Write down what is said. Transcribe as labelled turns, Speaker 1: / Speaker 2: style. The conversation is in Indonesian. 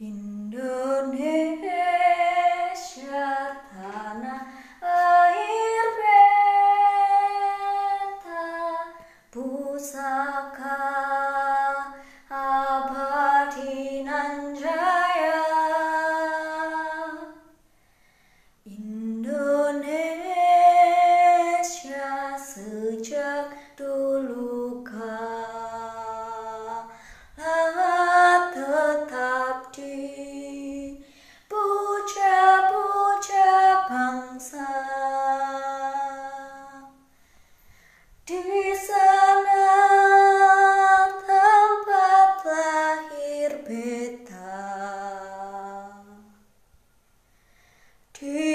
Speaker 1: Indonesia tanah air beta pusaka abadi nan jaya Indonesia sejak Okay.